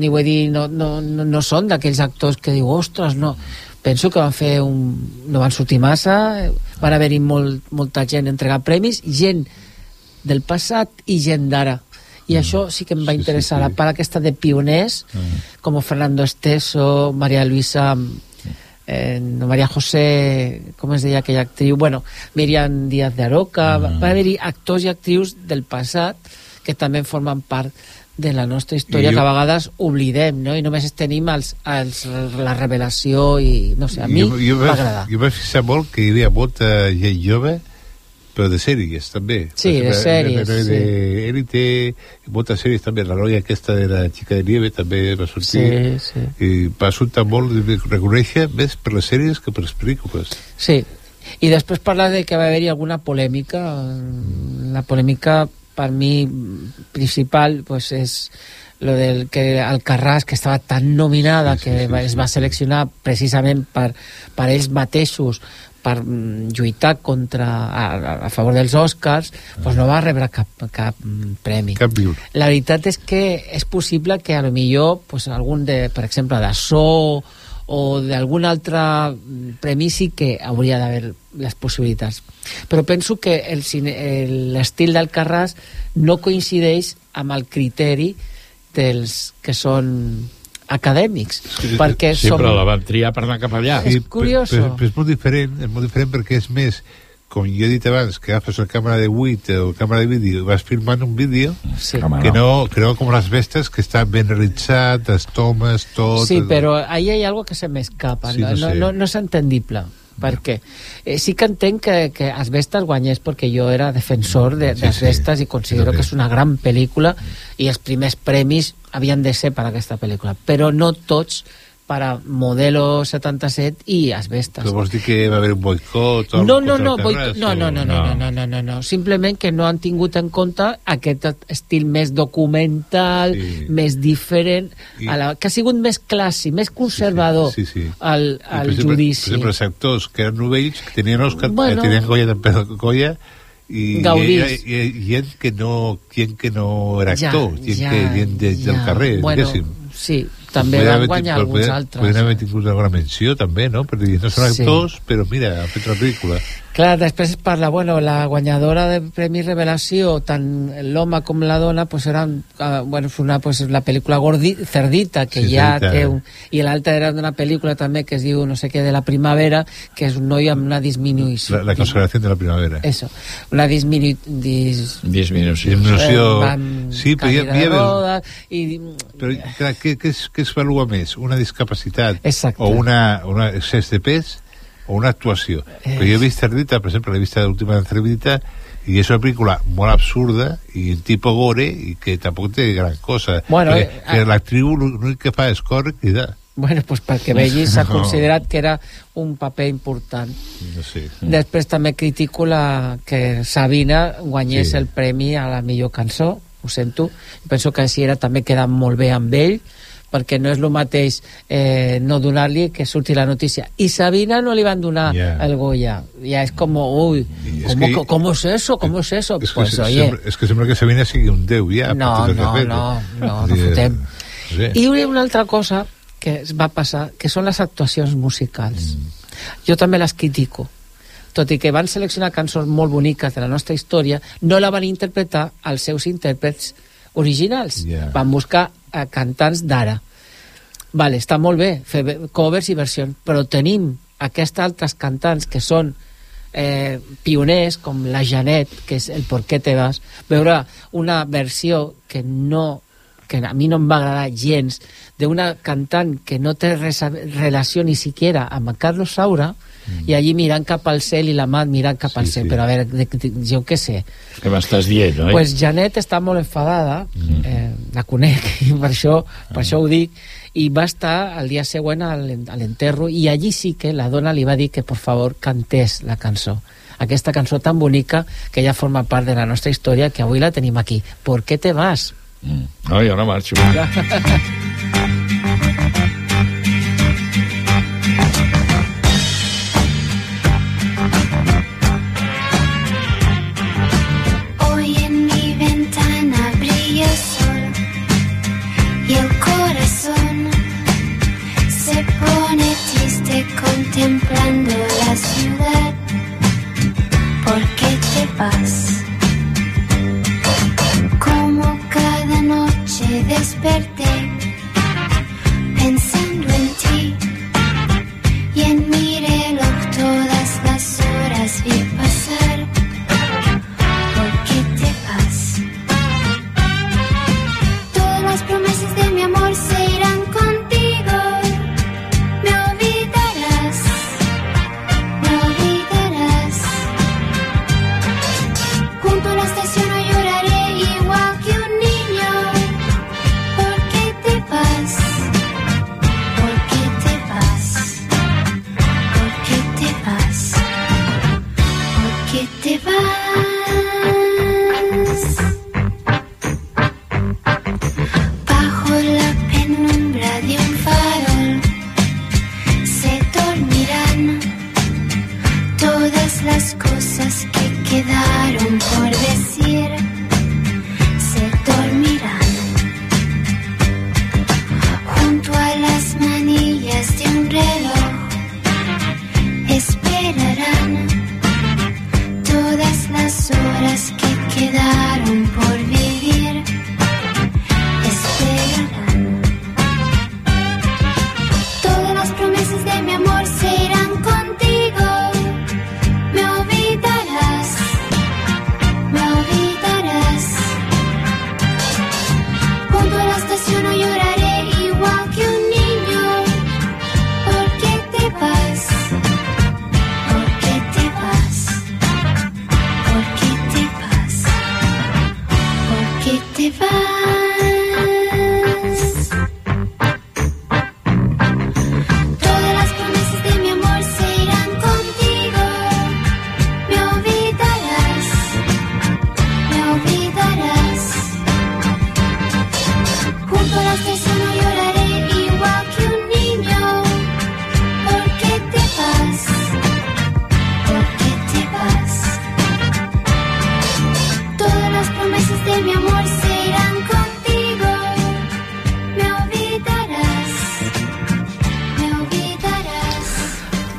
ni vull dir, no, no, no, no són d'aquells actors que diu, ostres, no penso que van fer un... no van sortir massa van haver-hi molt, molta gent entregar premis, gent del passat i gent d'ara. I això sí que em va interessar, la part aquesta de pioners com Fernando Esteso, María Luisa eh, no, María José com es deia aquella actriu? Bueno, Miriam Díaz de Aroca va, va haver-hi actors i actrius del passat que també formen part de la nostra història I que a vegades oblidem no? i només tenim els, els, la revelació i no sé, a mi jo, jo, vaig, vaig fixar molt que hi havia molta gent jove però de sèries també Sí, de sèries, de, sí. de Élite moltes sèries també la noia aquesta de la xica de nieve també va sortir Sí, sí. i va sortir molt de reconèixer més per les sèries que per les pel·lícules Sí, i després parla de que va haver-hi alguna polèmica. La polèmica, per mi, principal, pues, és lo del que Alcarràs, que estava tan nominada, sí, sí, que va, es va seleccionar precisament per, per ells mateixos per mm, lluitar contra a, a- favor dels Oscars, pues no va rebre cap, cap mm, premi. cap viure La veritat és que és possible que a lo millor pues, algun de, per exemple, de so o d'algun altre mm, premi sí que hauria d'haver les possibilitats. Però penso que el cine- el- l'estil del Carràs no coincideix amb el criteri dels que són acadèmics, perquè Sí, som... però la van triar per anar cap allà. És curioso. Però, però és molt diferent, és molt diferent perquè és més com jo he dit abans, que agafes la càmera de 8 o càmera de vídeo i vas filmant un vídeo Sí. que no, que no com les bestes que està ben realitzat, les tomes, tot... Sí, pero ahí hay algo que se me escapa. Sí, no, no sé. no, no és entendible. perquè eh, sí que entenc que, que Asbestas guanyés perquè jo era defensor de, Sí, d'Asbestas sí. i considero que és una gran pel·lícula i els primers premis havien de ser per aquesta pel·lícula, però no tots per a Modelo 77 i Asbestas. Que vols dir que va haver un boicot? No, no, no, el boi- Terràs, no, no, no, no, no, no, no, no, no. Simplement que no han tingut en compte aquest estil més documental, Sí. més diferent, I- a la, que ha sigut més clàssic, més conservador Sí, sí. al, I, al per exemple, judici. Per exemple, els actors que eren novells, que tenien Òscar, Bueno. bueno, tenien Goya Goya, i, Gaudís. i, i, i gent que no, gent que no era Ja, actor, gent, ja, que, gent de, del ja. carrer, Bueno, diguéssim. sí, també van haver- guanyar podien- alguns altres. Podien haver tingut alguna menció, també, no? Per dir, no són Sí. actors, però mira, han fet una pel·lícula. Clar, després es parla, bueno, la guanyadora de Premi Revelació, tant l'home com la dona, pues eren, uh, bueno, és una, pues, la pel·lícula Gordi, Cerdita, que Sí, ja Cerdita. té un... I l'altra era d'una pel·lícula també que es diu, no sé què, de la primavera, que és un noi amb una disminució. La, la consagración de la primavera. Eso, una disminu... Dis... Disminució. Disminució. Eh, Sí, però ja veus, rodes, i Però, clar, què, què, es, què es valua més? Una discapacitat Exacte. o una, una excés de pes o una actuació? Eh. Però jo he vist Cerdita, per exemple, l'he vist l'última de Cerdita i és una pel·lícula molt absurda i un tipus gore i que tampoc té gran cosa. Bueno, que, eh, que ah. l'actriu l'únic que fa és córrer i cridar. Bueno, pues perquè vegis, s'ha No. considerat que era un paper important. No sé. Després també critico la, que Sabina guanyés Sí. el premi a la millor cançó, ho sento. Penso que així era també quedar molt bé amb ell, perquè no és el mateix eh, no donar-li que surti la notícia. I Sabina no li van donar Ja. el Goya. Ja és com, uy, es ¿cómo, que- ¿cómo es eso? ¿Cómo es eso? És que, pues se- oye, sembla, és que sembla que Sabina sigui un déu ja. no, que no, no, no, no dir, fotem. Sí. I una altra cosa que es va passar, que són les actuacions musicals. Jo també les critico. Tot i que van seleccionar cançons molt boniques de la nostra història, no la van interpretar els seus intèrprets originals. Ja. Van buscar eh, cantants d'ara. Vale, està molt bé fer ve- covers i versions, però tenim aquests altres cantants que són eh, pioners, com la Janet, que és el Por qué te vas, veure una versió que no que a mi no em va agradar gens, d'una cantant que no té res relació ni siquiera amb Carlos Saura, i allí mirant cap al cel i la mà mirant cap al Sí, cel. sí. Però a veure, de, de, jo què sé. Què m'estàs dient, oi? Pues Janet està molt enfadada, eh, la conec, i per això, per això ho dic, i va estar al dia següent a l'en- a l'enterro, i allí sí que la dona li va dir que, por favor, cantés la cançó. Aquesta cançó tan bonica que ja forma part de la nostra història, que avui la tenim aquí. ¿Por qué te vas? Mm. Ai, ara marxo. Hoy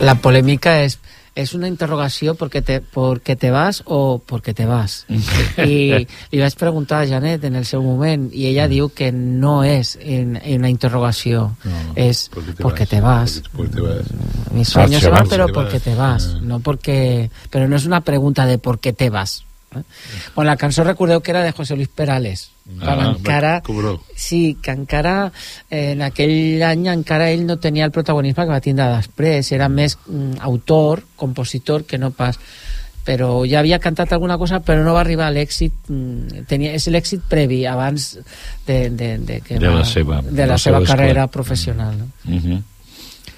La polèmica és és una interrogació perquè te, perquè te vas o perquè te vas. I li vaig preguntar a Janet en el seu moment i ella diu que no és en, en una interrogació, No, és perquè te vas. Porque te vas. Mis sueños se van, pero te porque te vas, no porque... Pero no es una pregunta de por qué te vas. Eh? Bueno, la cançó recordeu que era de José Luis Perales. Quan Ah, encara... cobró. Sí, que encara eh, en aquell any encara ell no tenia el protagonisme que va tindre després, era més mm, autor, compositor, que no pas però ja havia cantat alguna cosa però no va arribar a l'èxit mm, tenia, és l'èxit previ abans de, de, de, que De va- la seva- de la la seva seva carrera professional no? Mhm.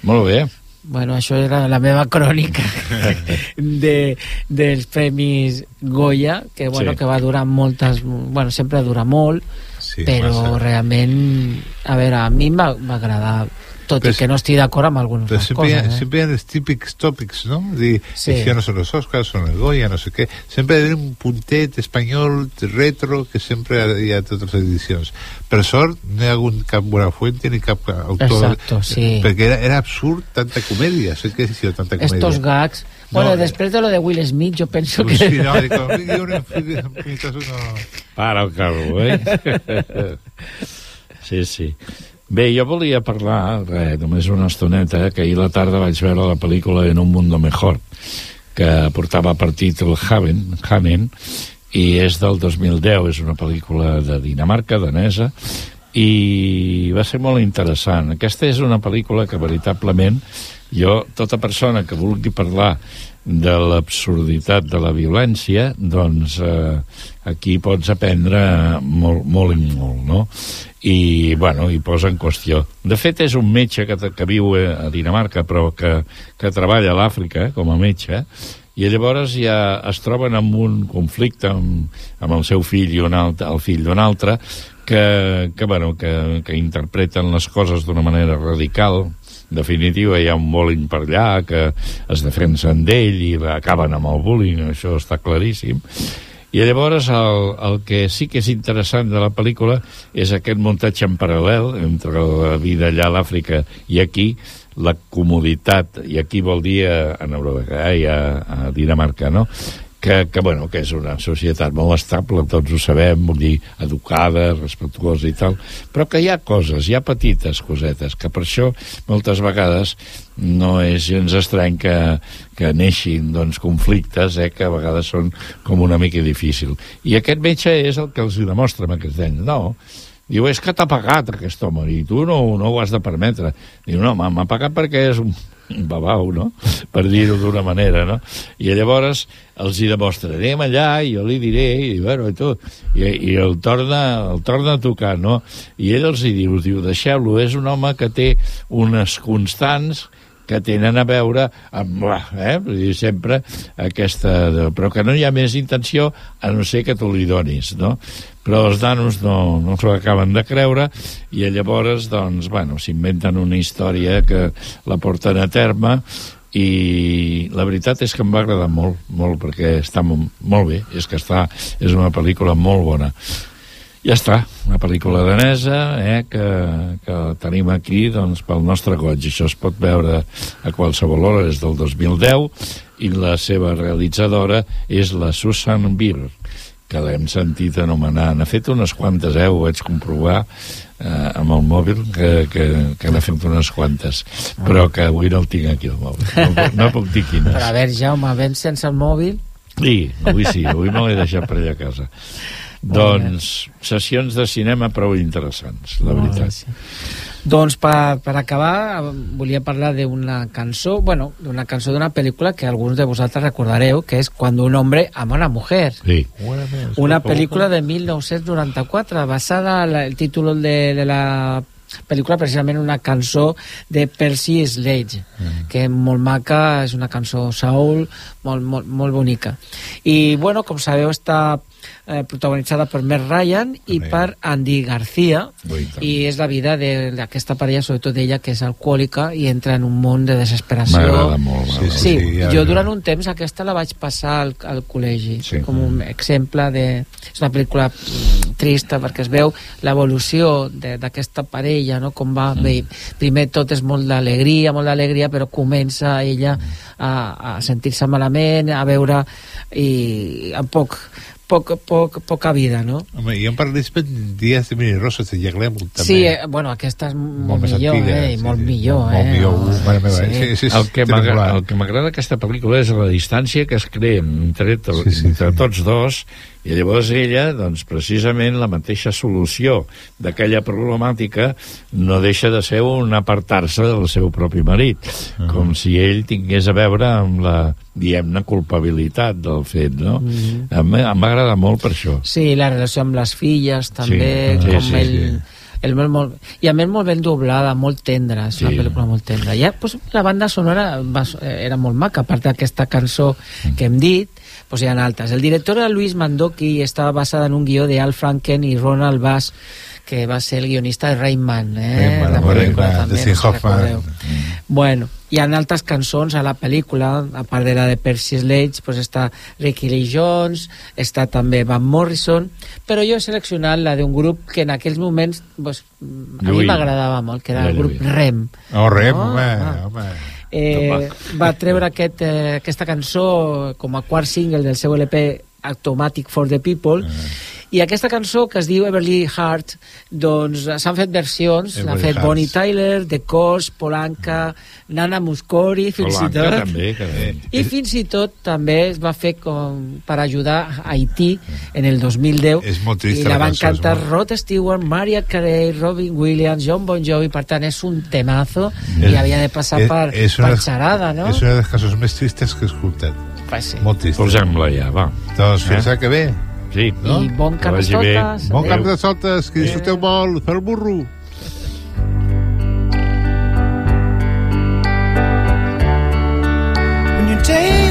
Molt bé. Bueno, això era la meva crònica de, dels premis Goya, que, bueno, Sí. que va durar moltes... Bueno, sempre dura molt, Sí, però massa. realment... A veure, a mi em va, va agradar, tot Però i que no estic d'acord amb algunes les siempre, coses. Eh? siempre hay los típicos topics, ¿no? De, Sí. que no son los Oscars, son el Goya, no sé qué. Siempre hay un puntet español retro que siempre hi ha totes les edicions. Per sort, no hi ha hagut cap Buenafuente ni cap autor. Exacto, sí. Perquè era, era absurd tanta comèdia. Sé que ha sido tanta comèdia. Estos gags... No, Bueno, eh. després de lo de Will Smith, jo penso que... Sí, no, dic, jo en mi caso no... Para el carro, eh? sí, sí. Bé, jo volia parlar, res, només una estoneta, que ahir la tarda vaig veure la pel·lícula En un mundo mejor, que portava per títol Haven, Hanen, i és del 2010, és una pel·lícula de Dinamarca, danesa, i va ser molt interessant. Aquesta és una pel·lícula que veritablement jo, tota persona que vulgui parlar de l'absurditat de la violència, doncs eh, aquí pots aprendre molt, molt i molt, no? I, bueno, i posa en qüestió. De fet, és un metge que, que viu a Dinamarca, però que, que treballa a l'Àfrica eh, com a metge, i llavors ja es troben en un conflicte amb, amb el seu fill i un altre, el fill d'un altre que, que, bueno, que, que interpreten les coses d'una manera radical definitiva hi ha un bullying per allà que es defensen d'ell i acaben amb el bullying, això està claríssim i llavors el, el que sí que és interessant de la pel·lícula és aquest muntatge en paral·lel entre la vida allà a l'Àfrica i aquí, la comoditat, i aquí vol dir a, a Noruega i a, a Dinamarca, no? Que, que, bueno, que és una societat molt estable, tots ho sabem, vull dir, educada, respectuosa i tal, però que hi ha coses, hi ha petites cosetes, que per això moltes vegades no és gens estrany que, que neixin doncs, conflictes eh, que a vegades són com una mica difícil. I aquest metge és el que els demostra amb aquests nens. No, Diu, és que t'ha pagat aquest home i tu no, no ho has de permetre. Diu, no, m'ha pagat perquè és un babau, no? Per dir-ho d'una manera, no? I llavors els hi demostra, anem allà i jo li diré, i bueno, i tu, i, i el torna, el torna a tocar, no? I ell els hi diu, diu, deixeu-lo, és un home que té unes constants que tenen a veure amb, eh? Dir, sempre aquesta... Però que no hi ha més intenció a no ser que tu li donis, no? Però els nanos no, no s'ho acaben de creure i llavors, doncs, bueno, s'inventen una història que la porten a terme i la veritat és que em va agradar molt, molt, perquè està molt, molt bé, és que està, és una pel·lícula molt bona. Ja està, una pel·lícula danesa eh, que, que tenim aquí doncs, pel nostre goig. Això es pot veure a qualsevol hora, és del 2010, i la seva realitzadora és la Susan Bier, que l'hem sentit anomenar. N'ha fet unes quantes, eh, ho vaig comprovar eh, amb el mòbil, que, que, que n'ha fet unes quantes, però que avui no el tinc aquí, el mòbil. No, no puc dir quines. Però a veure, Jaume, ben sense el mòbil... Sí, avui sí, avui me l'he deixat per allà a casa. Doncs sessions de cinema prou interessants, la Molt veritat. sí. Doncs per, per acabar volia parlar d'una cançó, bueno, d'una cançó d'una pel·lícula que alguns de vosaltres recordareu, que és Cuando un hombre ama una mujer. Sí. Una pel·lícula de 1994 basada, la- el títol de, de la pel·lícula precisament una cançó de Percy Sledge, Mm. que molt maca, és una cançó soul, molt, molt, molt bonica. I, bueno, com sabeu, està eh, protagonitzada per Mer Ryan i per Andy García, i és la vida de- d'aquesta parella, sobretot d'ella, que és alcohòlica i entra en un món de desesperació. M'agrada molt, Sí, sí, Sí, ja, jo durant un temps aquesta la vaig passar al, al col·legi, sí. com un exemple de... És una pel·lícula mm, trista perquè es veu l'evolució de- d'aquesta parella, no? com va... Mm. Bé, primer tot és molt d'alegria, molt d'alegria, però comença ella a, a sentir-se malament, a veure i amb poc, poc, poc, poca vida, no? Home, i en participet Díaz de Mini Rosas de Llaglemut, també. Sí, eh, bueno, aquesta és molt, més millor, antiga, eh? i sí, molt sí. millor, Molt eh? millor, uh, mare meva, Sí. sí, sí, sí, el que m'agrada el que m'agrada d'aquesta pel·lícula és la distància que es crea entre, to, sí, sí, entre tots dos i llavors ella, doncs, precisament la mateixa solució d'aquella problemàtica no deixa de ser un apartar-se del seu propi marit, uh -huh. com si ell tingués a veure amb la, diguem-ne, culpabilitat del fet, no? Mhm. Em, em va agradar molt per això. Sí, la relació amb les filles també, Sí, com sí, ell... sí. El molt, molt, I a més molt ben doblada, molt tendra, és Sí. una pel·lícula molt tendra. Ja, pues, la banda sonora va, era molt maca, a part d'aquesta cançó que hem dit, pues, ha altres. El director era Luis Mandoki i estava basada en un guió de Al Franken i Ronald Bass, que va ser el guionista de Rain Man, eh? Man, la pel·lícula Man, també, de no Hoffman. recordeu. Bueno, hi ha altres cançons a la pel·lícula, a part de la de Percy Sledge, pues està Ricky Lee Jones, està també Van Morrison, però jo he seleccionat la d'un grup que en aquells moments pues, a mi Lluï. m'agradava molt, que era el Ja, grup Lluï. Rem. Oh, Rem, No? home, Ah. home. Eh, va treure aquest, eh, aquesta cançó com a quart single del seu LP Automatic for the People i aquesta cançó que es diu Everly Heart doncs s'han fet versions l'ha Everly fet Hearts. Bonnie Tyler, The Course, Polanca Nana Muscori fins i Polanca tot també, carai. i fins i tot també es va fer com per ajudar a Haití en el 2010 És molt trista i la la van cantar molt- Rod Stewart, Mariah Carey, Robin Williams, John Bon Jovi, per tant és un temazo És- i havia de passar és- per, és per una- xarada, no? És una de les cançons més tristes que he escoltat. Pues sí. Molt trista. Posem-la ja, va. Doncs fins eh? que ve. Sí, I bon Que vagi bé. Carnestoltes. Bon cap de soltes, que disfruteu molt. Fer el burro. When your day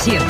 Catalunya Informació.